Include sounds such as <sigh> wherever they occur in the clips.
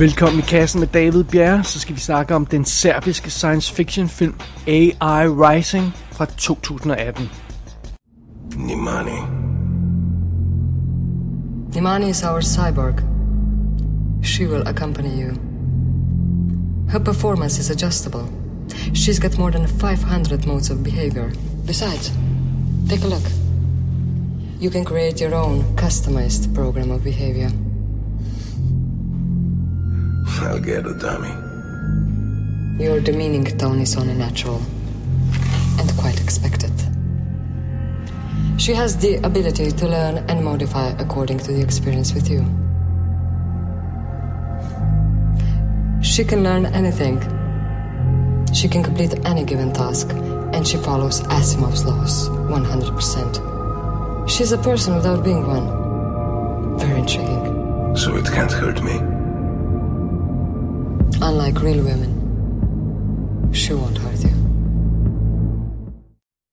Velkommen i kassen med David Bjerre, så skal vi snakke om den serbiske science fiction film AI Rising fra 2018. Nimani. Nimani is our cyborg. She will accompany you. Her performance is adjustable. She's got more than 500 modes of behavior. Besides, take a look. You can create your own customized program of behavior. I'll get it, dummy. Your demeaning tone is only natural and quite expected. She has the ability to learn and modify according to the experience with you. She can learn anything. She can complete any given task, and she follows Asimov's laws 100%. She's a person without being one. Very intriguing. So it can't hurt me. Unlike real women, she won't hurt you.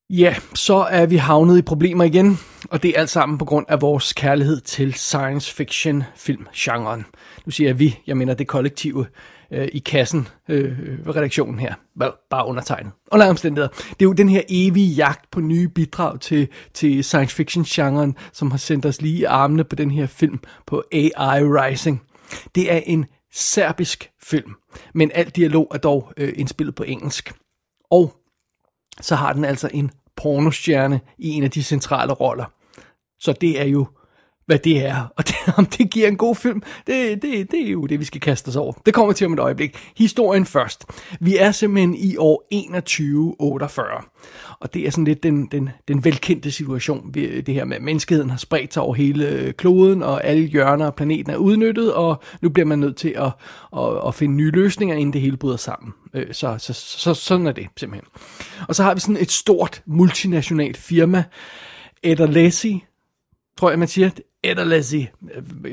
Ja, så er vi havnet i problemer igen, og det er alt sammen på grund af vores kærlighed til science fiction filmgenren. Nu siger jeg vi, jeg mener det kollektive øh, i kassen, øh, redaktionen her, bare undertegnet. Under omstændigheder. Det er jo den her evige jagt på nye bidrag til, til science fiction genren, som har sendt os lige i armene på den her film på AI Rising. Det er en serbisk film, men al dialog er dog øh, indspillet på engelsk. Og så har den altså en pornostjerne i en af de centrale roller. Så det er jo, hvad det er. Og det, <laughs> om det giver en god film, det, det, det er jo det, vi skal kaste os over. Det kommer til om et øjeblik. Historien først. Vi er simpelthen i år 2148. Og det er sådan lidt den, den, den velkendte situation, det her med, at menneskeheden har spredt sig over hele kloden, og alle hjørner af planeten er udnyttet, og nu bliver man nødt til at, at, at finde nye løsninger, inden det hele bryder sammen. Øh, så, så, så sådan er det simpelthen. Og så har vi sådan et stort multinationalt firma, Ederlesi, tror jeg man siger, Ederlesi,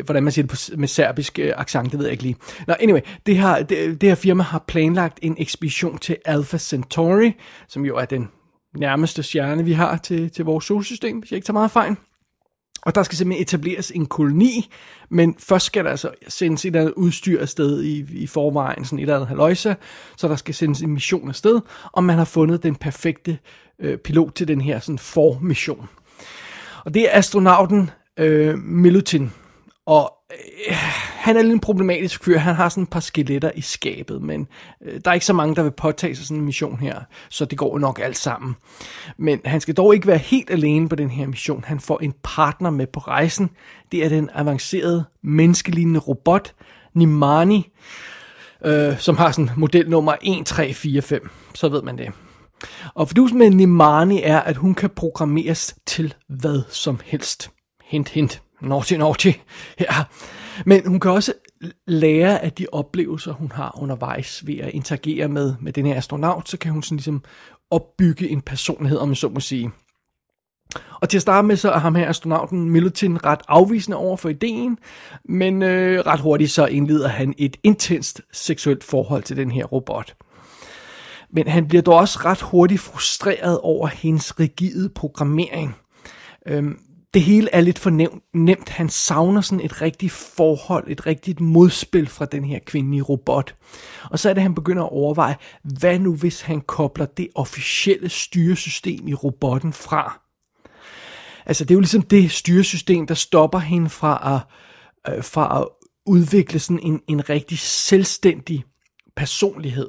hvordan man siger det med serbisk øh, accent, det ved jeg ikke lige. Nå, anyway, det her, det, det her firma har planlagt en ekspedition til Alpha Centauri, som jo er den nærmeste stjerne, vi har til, til vores solsystem, hvis jeg ikke tager meget fejl. Og der skal simpelthen etableres en koloni, men først skal der altså sendes et eller andet udstyr afsted i, i forvejen, sådan et eller andet haløjse, så der skal sendes en mission afsted, og man har fundet den perfekte øh, pilot til den her sådan formission. Og det er astronauten øh, Milutin, og øh, han er lidt en problematisk fyr. Han har sådan et par skeletter i skabet, men øh, der er ikke så mange, der vil påtage sig sådan en mission her, så det går nok alt sammen. Men han skal dog ikke være helt alene på den her mission. Han får en partner med på rejsen. Det er den avancerede, menneskelignende robot, Nimani, øh, som har sådan modelnummer 1345. Så ved man det. Og fordusen med Nimani er, at hun kan programmeres til hvad som helst. Hint, hint. Naughty, naughty. Ja. Men hun kan også lære af de oplevelser, hun har undervejs ved at interagere med, med den her astronaut, så kan hun sådan ligesom opbygge en personlighed, om man så må sige. Og til at starte med, så er ham her astronauten Milutin ret afvisende over for ideen, men øh, ret hurtigt så indleder han et intenst seksuelt forhold til den her robot. Men han bliver dog også ret hurtigt frustreret over hendes rigide programmering. Øhm, det hele er lidt for nemt. Han savner sådan et rigtigt forhold, et rigtigt modspil fra den her kvindelige robot. Og så er det, han begynder at overveje, hvad nu hvis han kobler det officielle styresystem i robotten fra? Altså det er jo ligesom det styresystem, der stopper hende fra at, øh, fra at udvikle sådan en, en rigtig selvstændig personlighed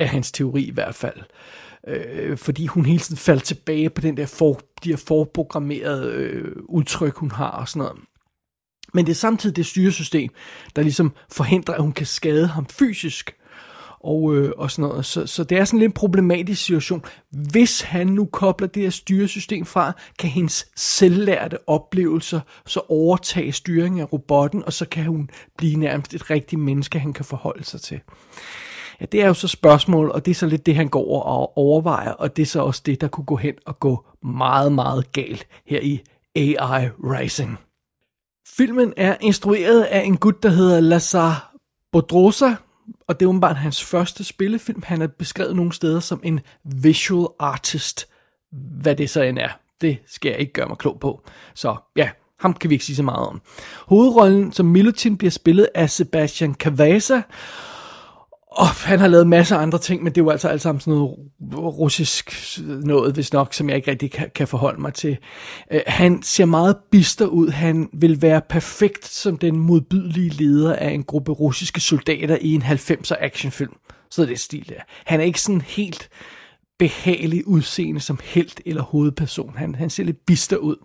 af hans teori i hvert fald. Øh, fordi hun hele tiden faldt tilbage på den der for, de her forprogrammerede øh, udtryk, hun har og sådan noget. Men det er samtidig det styresystem, der ligesom forhindrer, at hun kan skade ham fysisk. Og, øh, og sådan noget. Så, så det er sådan en lidt problematisk situation. Hvis han nu kobler det her styresystem fra, kan hendes selvlærte oplevelser så overtage styringen af robotten, og så kan hun blive nærmest et rigtigt menneske, han kan forholde sig til. Ja, det er jo så spørgsmål, og det er så lidt det, han går og overvejer, og det er så også det, der kunne gå hen og gå meget, meget galt her i AI Rising. Filmen er instrueret af en gut, der hedder Lazar Bodrosa, og det er åbenbart hans første spillefilm. Han er beskrevet nogle steder som en visual artist. Hvad det så end er, det skal jeg ikke gøre mig klog på. Så ja, Ham kan vi ikke sige så meget om. Hovedrollen som Milutin bliver spillet af Sebastian Cavazza, og han har lavet masser af andre ting, men det er jo altså alt sammen sådan noget russisk noget, hvis nok, som jeg ikke rigtig kan, kan forholde mig til. Øh, han ser meget bister ud. Han vil være perfekt som den modbydelige leder af en gruppe russiske soldater i en 90'er actionfilm. Så det stil der. Han er ikke sådan helt behagelig udseende som helt eller hovedperson. Han, han ser lidt bister ud.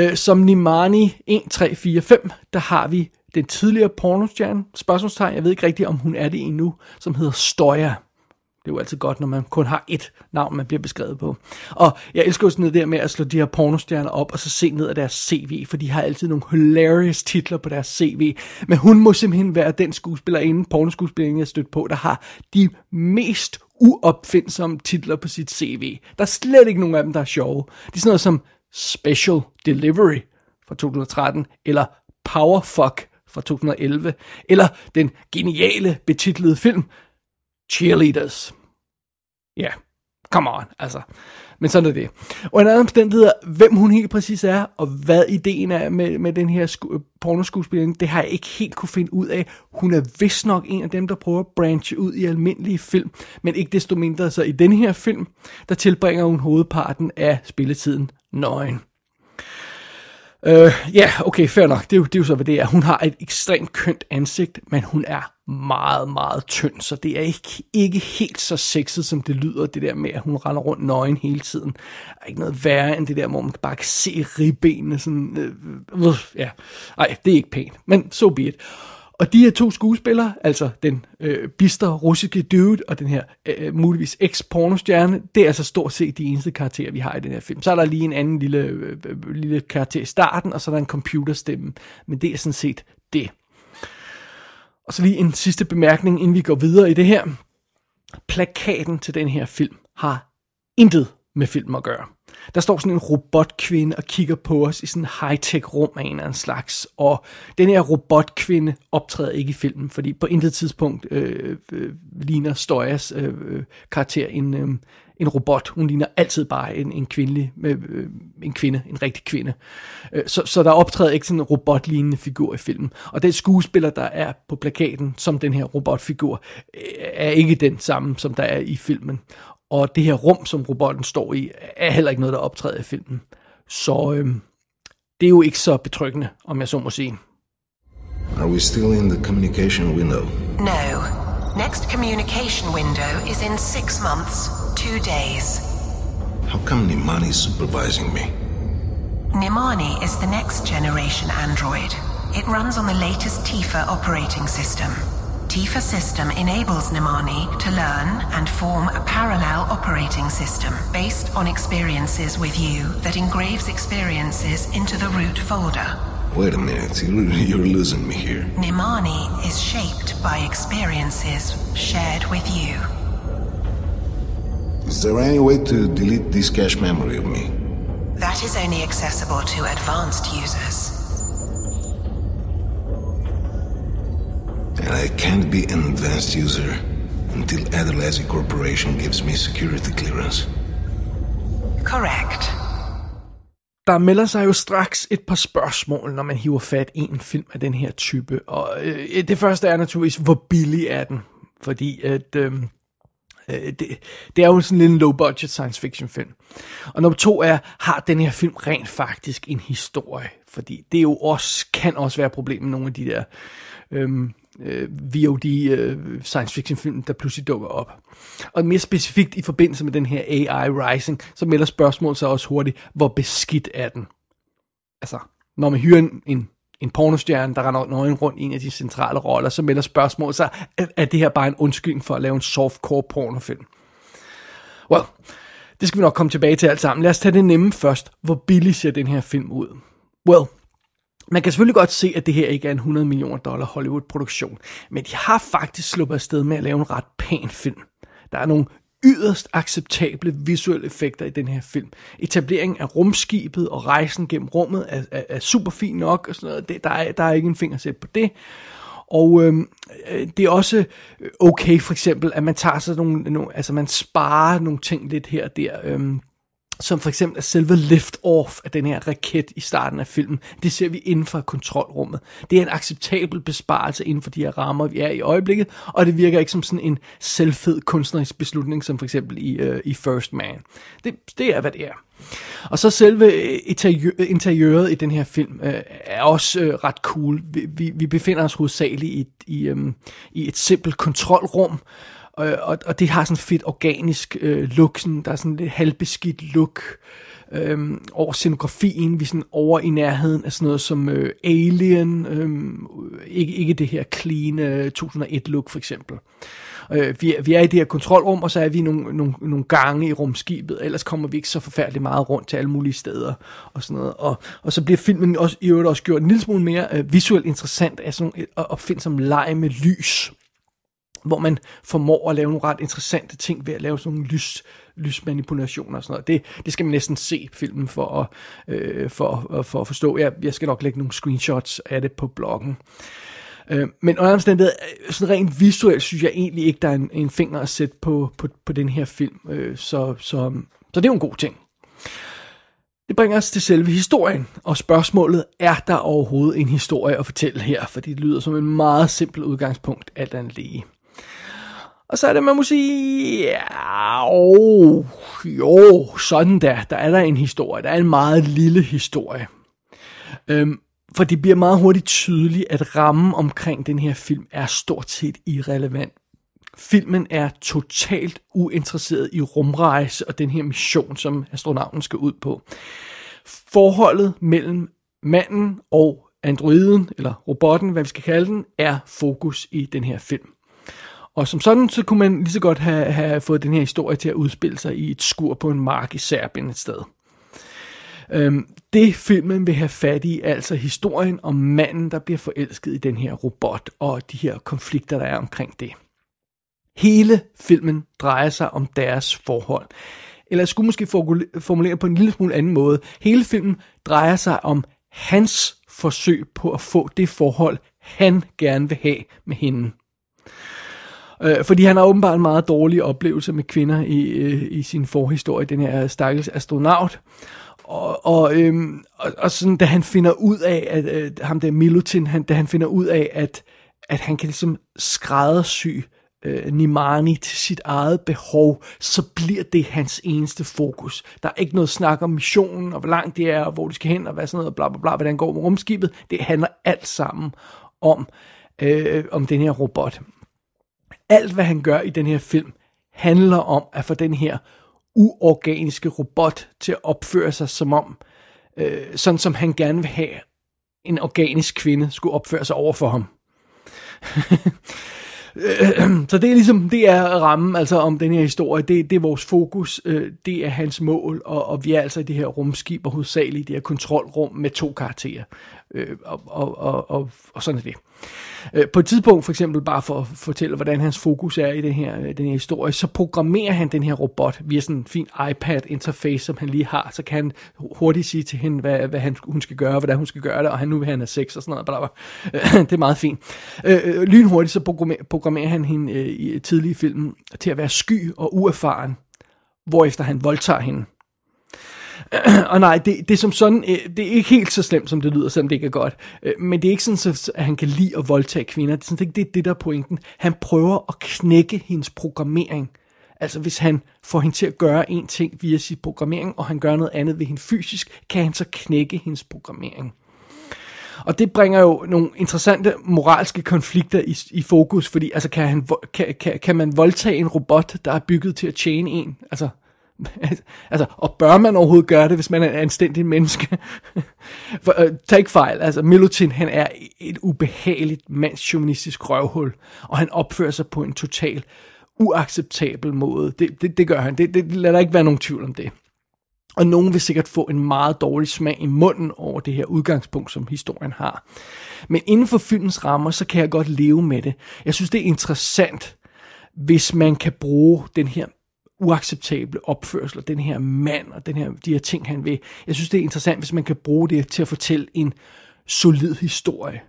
Uh, som Nimani 1345, der har vi den tidligere pornostjerne, spørgsmålstegn, jeg ved ikke rigtigt, om hun er det endnu, som hedder Støjer. Det er jo altid godt, når man kun har et navn, man bliver beskrevet på. Og jeg elsker jo sådan noget der med at slå de her pornostjerner op, og så se ned af deres CV, for de har altid nogle hilarious titler på deres CV. Men hun må simpelthen være den skuespillerinde, pornoskuespillerinde, jeg stødt på, der har de mest uopfindsomme titler på sit CV. Der er slet ikke nogen af dem, der er sjove. Det er sådan noget som Special Delivery fra 2013, eller Powerfuck fra 2011, eller den geniale betitlede film Cheerleaders. Ja, yeah. come on, altså. Men sådan er det. Og en anden omstændighed hvem hun helt præcis er, og hvad ideen er med, med den her sku- pornoskuespilling, det har jeg ikke helt kunne finde ud af. Hun er vist nok en af dem, der prøver at branche ud i almindelige film, men ikke desto mindre så i den her film, der tilbringer hun hovedparten af spilletiden nøgen. Øh, ja, uh, yeah, okay, fair nok. Det er, jo, det er jo så, hvad det er. Hun har et ekstremt kønt ansigt, men hun er meget, meget tynd, så det er ikke, ikke helt så sexet, som det lyder, det der med, at hun render rundt nøgen hele tiden. Der er ikke noget værre end det der, hvor man bare kan se ribbenene sådan, øh, øh, ja. Ej, det er ikke pænt, men so be it. Og de her to skuespillere, altså den øh, bister russiske dude og den her øh, øh muligvis ex-pornostjerne, det er altså stort set de eneste karakterer, vi har i den her film. Så er der lige en anden lille, øh, øh, lille karakter i starten, og så er der en computerstemme. Men det er sådan set det. Og så lige en sidste bemærkning, inden vi går videre i det her. Plakaten til den her film har intet med film at gøre. Der står sådan en robotkvinde og kigger på os i sådan en high-tech rum af en eller anden slags. Og den her robotkvinde optræder ikke i filmen, fordi på intet tidspunkt øh, øh, ligner Stoyas øh, øh, karakter en, øh, en robot. Hun ligner altid bare en, en kvindelig, øh, øh, en kvinde, en rigtig kvinde. Øh, så, så der optræder ikke sådan en robotlignende figur i filmen. Og den skuespiller, der er på plakaten som den her robotfigur, øh, er ikke den samme, som der er i filmen. Og det her rum, som robotten står i, er heller ikke noget, der optræder i filmen. Så øh, det er jo ikke så betryggende, om jeg så må sige. Are we still in the communication window? No. Next communication window is in six months, two days. How come Nimani is supervising me? Nimani is the next generation android. It runs on the latest Tifa operating system. Tifa system enables Nimani to learn and form a parallel operating system based on experiences with you that engraves experiences into the root folder. Wait a minute, you're, you're losing me here. Nimani is shaped by experiences shared with you. Is there any way to delete this cache memory of me? That is only accessible to advanced users. I can't be an advanced user until Adelazi Corporation gives me security clearance. Correct. Der melder sig jo straks et par spørgsmål, når man hiver fat i en film af den her type. Og øh, det første er naturligvis, hvor billig er den? Fordi at, øh, øh, det, det er jo sådan en lille low-budget science fiction film. Og nummer to er, har den her film rent faktisk en historie? Fordi det jo også, kan også være et problem med nogle af de der... Øh, øh, VOD øh, science fiction film, der pludselig dukker op. Og mere specifikt i forbindelse med den her AI Rising, så melder spørgsmålet sig også hurtigt, hvor beskidt er den? Altså, når man hyrer en, en, en pornostjerne, der render nøgen rundt i en af de centrale roller, så melder spørgsmålet sig, er, er det her bare en undskyldning for at lave en softcore pornofilm? Well, det skal vi nok komme tilbage til alt sammen. Lad os tage det nemme først. Hvor billig ser den her film ud? Well, man kan selvfølgelig godt se, at det her ikke er en 100 millioner dollar Hollywood-produktion, men de har faktisk sluppet afsted med at lave en ret pæn film. Der er nogle yderst acceptable visuelle effekter i den her film. Etableringen af rumskibet og rejsen gennem rummet er, er, er super fin nok, og sådan noget. Det, der, er, der er ikke en fingersæt på det. Og øhm, øh, det er også okay for eksempel, at man tager sig nogle, nogle, altså man sparer nogle ting lidt her og der. Øhm, som for eksempel er selve lift-off af den her raket i starten af filmen. Det ser vi inden for kontrolrummet. Det er en acceptabel besparelse inden for de her rammer, vi er i øjeblikket, og det virker ikke som sådan en selvfed kunstnerisk beslutning, som for eksempel i, uh, i First Man. Det, det er, hvad det er. Og så selve øh, interiøret i den her film øh, er også øh, ret cool. Vi, vi, vi befinder os hovedsageligt i, i, øh, i et simpelt kontrolrum, og, og, og det har sådan et fedt organisk øh, look, sådan, der er sådan lidt halvbeskidt look øhm, over scenografien, vi er sådan over i nærheden af sådan noget som øh, Alien, øhm, ikke, ikke det her clean øh, 2001 look for eksempel. Øh, vi, er, vi er i det her kontrolrum, og så er vi nogle, nogle, nogle gange i rumskibet, ellers kommer vi ikke så forfærdeligt meget rundt til alle mulige steder og sådan noget. Og, og så bliver filmen også, i øvrigt også gjort en lille smule mere øh, visuelt interessant af sådan at, at finde som leg med lys hvor man formår at lave nogle ret interessante ting ved at lave sådan nogle lys, lysmanipulationer og sådan noget. Det, det skal man næsten se filmen for at, øh, for, øh, for at forstå. Jeg, jeg skal nok lægge nogle screenshots af det på bloggen. Øh, men under omstændighed, øh, sådan rent visuelt, synes jeg egentlig ikke, der er en, en finger at sætte på, på, på den her film. Øh, så, så, så det er jo en god ting. Det bringer os til selve historien, og spørgsmålet, er der overhovedet en historie at fortælle her? For det lyder som en meget simpel udgangspunkt, alt andet lige. Og så er det, man må sige, ja, oh, jo, sådan der, der er der en historie. Der er en meget lille historie. Øhm, for det bliver meget hurtigt tydeligt, at rammen omkring den her film er stort set irrelevant. Filmen er totalt uinteresseret i rumrejse og den her mission, som astronauten skal ud på. Forholdet mellem manden og androiden, eller robotten, hvad vi skal kalde den, er fokus i den her film. Og som sådan, så kunne man lige så godt have, have fået den her historie til at udspille sig i et skur på en mark i Serbien et sted. Øhm, det filmen vil have fat i, altså historien om manden, der bliver forelsket i den her robot, og de her konflikter, der er omkring det. Hele filmen drejer sig om deres forhold. Eller jeg skulle måske formulere på en lille smule anden måde. Hele filmen drejer sig om hans forsøg på at få det forhold, han gerne vil have med hende. Øh, fordi han har åbenbart en meget dårlig oplevelse med kvinder i, øh, i sin forhistorie, den her stakkels astronaut. Og, og, øhm, og, og sådan, da han finder ud af, at øh, ham der Milutin, han, da han finder ud af, at, at han kan ligesom skræddersy øh, Nimani til sit eget behov, så bliver det hans eneste fokus. Der er ikke noget snak om missionen, og hvor langt det er, og hvor de skal hen, og hvad sådan noget, bla bla bla, hvordan går med rumskibet. Det handler alt sammen om, øh, om den her robot alt hvad han gør i den her film, handler om at få den her uorganiske robot til at opføre sig som om, øh, sådan som han gerne vil have en organisk kvinde skulle opføre sig over for ham. <laughs> så det er ligesom, det er rammen altså om den her historie, det, det er vores fokus, øh, det er hans mål, og, og vi er altså i det her rumskib, og hovedsageligt det her kontrolrum med to karakterer, øh, og, og, og, og, og sådan er det. Øh, på et tidspunkt, for eksempel bare for at fortælle, hvordan hans fokus er i det her, øh, den her historie, så programmerer han den her robot via sådan en fin iPad-interface, som han lige har. Så kan han hurtigt sige til hende, hvad, hvad han, hun skal gøre, hvordan hun skal gøre det, og han nu vil have sex og sådan noget. Blablabla. Øh, det er meget fint. Øh, øh lynhurtigt så programmerer, programmerer han hende i tidlige film til at være sky og uerfaren, hvorefter han voldtager hende. <clears throat> og nej, det, det er som sådan, øh, det er ikke helt så slemt, som det lyder, selvom det ikke er godt. Øh, men det er ikke sådan, så, at han kan lide at voldtage kvinder. Det er, sådan, det er det, der er pointen. Han prøver at knække hendes programmering. Altså hvis han får hende til at gøre en ting via sin programmering, og han gør noget andet ved hende fysisk, kan han så knække hendes programmering. Og det bringer jo nogle interessante moralske konflikter i, i fokus, fordi altså kan, han, kan, kan, kan man voldtage en robot, der er bygget til at tjene en? Altså, <laughs> altså, og bør man overhovedet gøre det, hvis man er en anstændig menneske? <laughs> For, øh, uh, tag ikke fejl, altså Milutin, han er et ubehageligt mandsjuvenistisk røvhul, og han opfører sig på en total uacceptabel måde. Det, det, det gør han. Det, det lader der ikke være nogen tvivl om det. Og nogen vil sikkert få en meget dårlig smag i munden over det her udgangspunkt, som historien har. Men inden for filmens rammer, så kan jeg godt leve med det. Jeg synes, det er interessant, hvis man kan bruge den her uacceptable opførsel, den her mand og den her, de her ting, han vil. Jeg synes, det er interessant, hvis man kan bruge det til at fortælle en solid historie.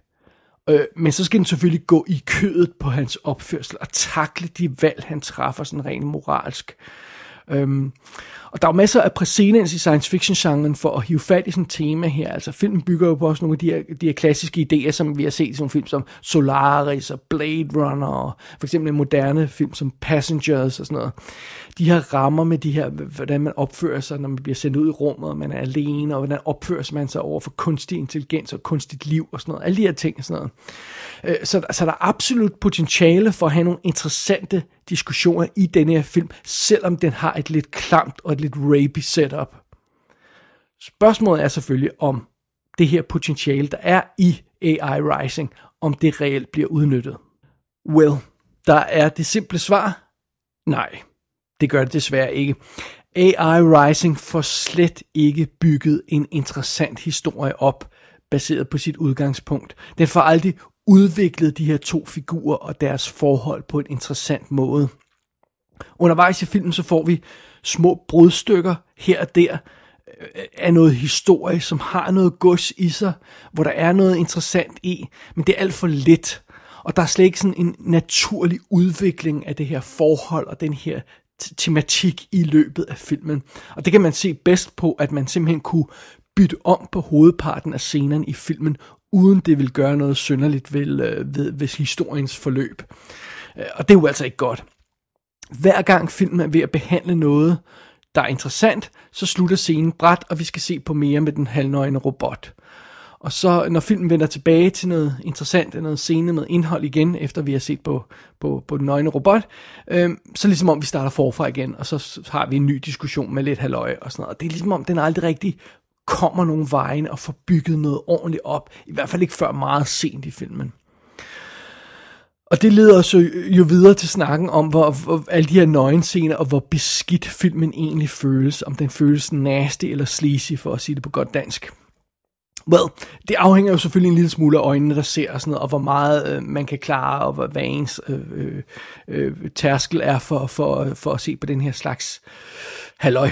Øh, men så skal den selvfølgelig gå i kødet på hans opførsel og takle de valg, han træffer sådan rent moralsk. Øhm, og der er jo masser af præcedens i science fiction genren for at hive fat i sådan et tema her. Altså filmen bygger jo på også nogle af de her, de her klassiske idéer, som vi har set i sådan film som Solaris og Blade Runner, og for eksempel en moderne film som Passengers og sådan noget. De her rammer med de her, hvordan man opfører sig, når man bliver sendt ud i rummet, og man er alene, og hvordan opfører man sig over for kunstig intelligens og kunstigt liv og sådan noget. Alle de her ting og sådan noget. Øh, så, så der er absolut potentiale for at have nogle interessante diskussioner i denne her film, selvom den har et lidt klamt og et lidt rapey setup. Spørgsmålet er selvfølgelig, om det her potentiale, der er i AI Rising, om det reelt bliver udnyttet. Well, der er det simple svar. Nej, det gør det desværre ikke. AI Rising får slet ikke bygget en interessant historie op, baseret på sit udgangspunkt. Den får aldrig udviklet de her to figurer og deres forhold på en interessant måde. Undervejs i filmen så får vi små brudstykker her og der øh, af noget historie, som har noget gods i sig, hvor der er noget interessant i, men det er alt for lidt. Og der er slet ikke sådan en naturlig udvikling af det her forhold og den her tematik i løbet af filmen. Og det kan man se bedst på, at man simpelthen kunne bytte om på hovedparten af scenerne i filmen, uden det vil gøre noget synderligt ved, øh, ved, ved historiens forløb. Øh, og det er jo altså ikke godt. Hver gang filmen er ved at behandle noget, der er interessant, så slutter scenen bræt, og vi skal se på mere med den halvnøgne robot. Og så når filmen vender tilbage til noget interessant, noget scene med indhold igen, efter vi har set på, på, på den nøgne robot, øh, så ligesom om vi starter forfra igen, og så har vi en ny diskussion med lidt halvøje og sådan noget. Og det er ligesom om, den aldrig rigtig kommer nogen vejen og får bygget noget ordentligt op. I hvert fald ikke før meget sent i filmen. Og det leder os jo, jo videre til snakken om, hvor, hvor alle de her nøgenscener, og hvor beskidt filmen egentlig føles. Om den føles nasty eller sleazy, for at sige det på godt dansk. Well, det afhænger jo selvfølgelig en lille smule af øjnene, der ser og sådan noget, og hvor meget øh, man kan klare, og hvad, hvad ens øh, øh, øh, tærskel er for, for, for at se på den her slags halløj.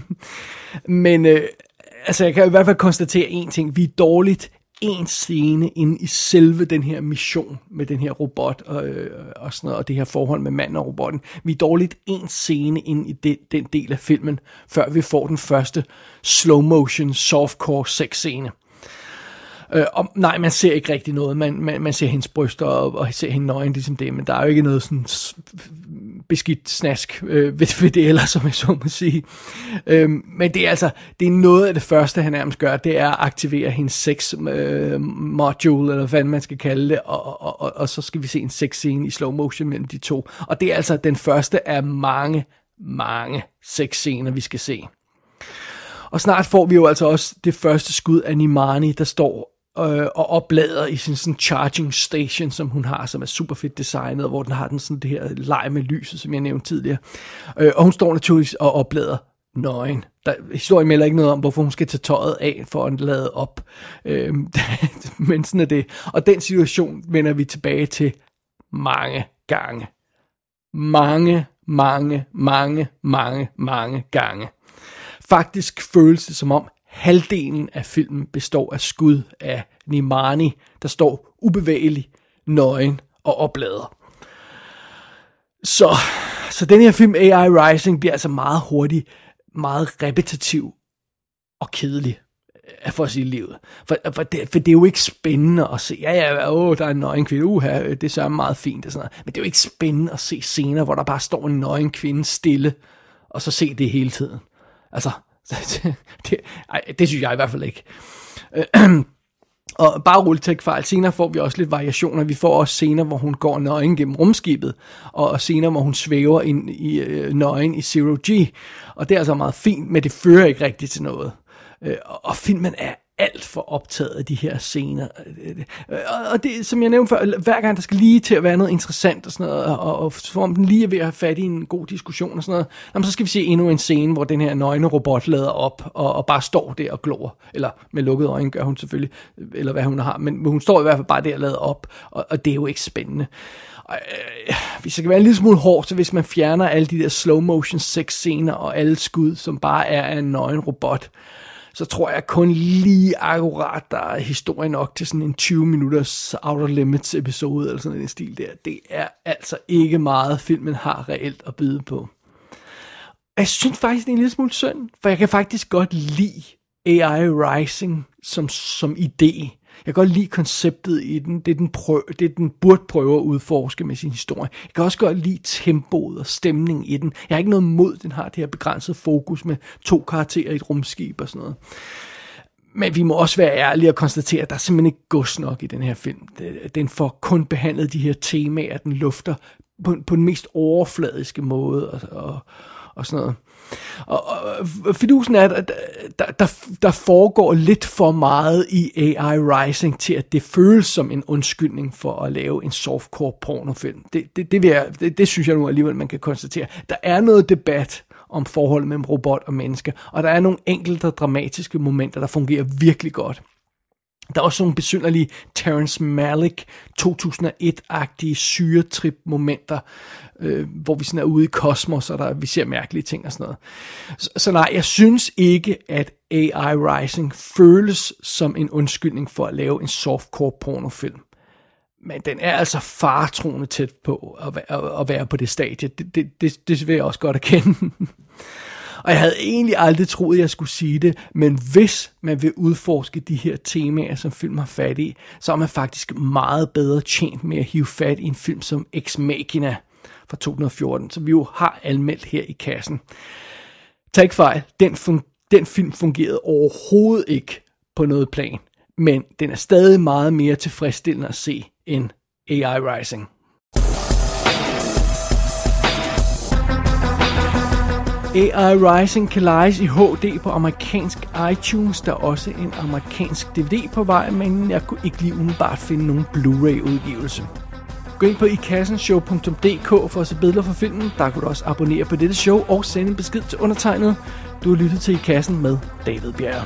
<laughs> Men øh, altså, jeg kan i hvert fald konstatere en ting. Vi er dårligt en scene ind i selve den her mission med den her robot og, øh, og sådan noget, og det her forhold med manden og robotten. Vi er dårligt en scene ind i den, den del af filmen, før vi får den første slow motion softcore sex scene. Øh, og nej, man ser ikke rigtig noget. Man, man, man ser hendes bryster og, og ser hende nøgen, ligesom det, men der er jo ikke noget sådan beskidt snask øh, ved, ved det eller som jeg så må sige. Øhm, men det er altså, det er noget af det første, han nærmest gør, det er at aktivere hendes sex øh, module, eller hvad man skal kalde det, og, og, og, og så skal vi se en sex scene i slow motion mellem de to. Og det er altså den første af mange, mange sex scener, vi skal se. Og snart får vi jo altså også det første skud af Nimani, der står øh, og oplader i sin sådan charging station, som hun har, som er super fedt designet, hvor den har den sådan det her leg med lyset, som jeg nævnte tidligere. Øh, og hun står naturligvis og oplader nøgen. Der, historien melder ikke noget om, hvorfor hun skal tage tøjet af for at lade op. Øh, <laughs> men sådan er det. Og den situation vender vi tilbage til mange gange. Mange, mange, mange, mange, mange gange. Faktisk føles det som om, halvdelen af filmen består af skud af Nimani, der står ubevægelig, nøgen og oplader. Så, så den her film AI Rising bliver altså meget hurtig, meget repetitiv og kedelig øh, for at sige livet. For, for, det, for det er jo ikke spændende at se, ja ja, åh, der er en nøgen kvinde, uha, øh, det er så meget fint og sådan noget. Men det er jo ikke spændende at se scener, hvor der bare står en nøgen kvinde stille, og så se det hele tiden. Altså, det, <laughs> det, ej, det synes jeg i hvert fald ikke. Øh, <clears throat> og bare roligt til fejl. Senere får vi også lidt variationer. Vi får også scener, hvor hun går nøgen gennem rumskibet, og scener, hvor hun svæver ind i øh, nøgen i Zero G. Og det er altså meget fint, men det fører ikke rigtigt til noget. Øh, og filmen er alt for optaget af de her scener. Og det, som jeg nævnte før, hver gang der skal lige til at være noget interessant og sådan noget, og, og for om den lige er ved at have fat i en god diskussion og sådan noget, jamen, så skal vi se endnu en scene, hvor den her nøgne robot lader op og, og bare står der og glor. Eller med lukkede øjne gør hun selvfølgelig, eller hvad hun har, men hun står i hvert fald bare der og lader op, og, og det er jo ikke spændende. Og, øh, hvis jeg kan være en lille smule hårdt, så hvis man fjerner alle de der slow motion sex scener og alle skud, som bare er af en nøgen robot, så tror jeg kun lige akkurat, der er historie nok til sådan en 20 minutters Outer Limits episode, eller sådan en stil der. Det er altså ikke meget, filmen har reelt at byde på. jeg synes faktisk, det er en lille smule synd, for jeg kan faktisk godt lide AI Rising som, som idé. Jeg kan godt lide konceptet i den. Det, den, prøv, det den burde prøve at udforske med sin historie. Jeg kan også godt lide tempoet og stemningen i den. Jeg har ikke noget mod, den har det her begrænsede fokus med to karakterer i et rumskib og sådan noget. Men vi må også være ærlige og konstatere, at der er simpelthen ikke gods nok i den her film. Den får kun behandlet de her temaer, den lufter på, på den mest overfladiske måde og, og, og sådan noget. Og, og fidusen er, at der, der, der foregår lidt for meget i AI Rising til, at det føles som en undskyldning for at lave en softcore pornofilm. Det, det, det, vil jeg, det, det synes jeg nu alligevel, man kan konstatere. Der er noget debat om forholdet mellem robot og menneske, og der er nogle enkelte dramatiske momenter, der fungerer virkelig godt. Der er også nogle besynderlige Terrence Malick 2001-agtige syretrip-momenter, øh, hvor vi sådan er ude i kosmos, og der, vi ser mærkelige ting og sådan noget. Så, så nej, jeg synes ikke, at AI Rising føles som en undskyldning for at lave en softcore pornofilm. Men den er altså fartroende tæt på at, at, at være på det stadie. Det, det, det, det vil jeg også godt erkende. <laughs> Og jeg havde egentlig aldrig troet, at jeg skulle sige det, men hvis man vil udforske de her temaer, som film har fat i, så er man faktisk meget bedre tjent med at hive fat i en film som Ex Machina fra 2014, som vi jo har anmeldt her i kassen. Tag ikke fejl, den, fun- den film fungerede overhovedet ikke på noget plan, men den er stadig meget mere tilfredsstillende at se end AI Rising. AI Rising kan lejes i HD på amerikansk iTunes. Der er også en amerikansk DVD på vej, men jeg kunne ikke lige umiddelbart finde nogen Blu-ray udgivelse. Gå ind på ikassenshow.dk for at se billeder fra filmen. Der kan du også abonnere på dette show og sende en besked til undertegnet. Du har lyttet til I Kassen med David Bjerre.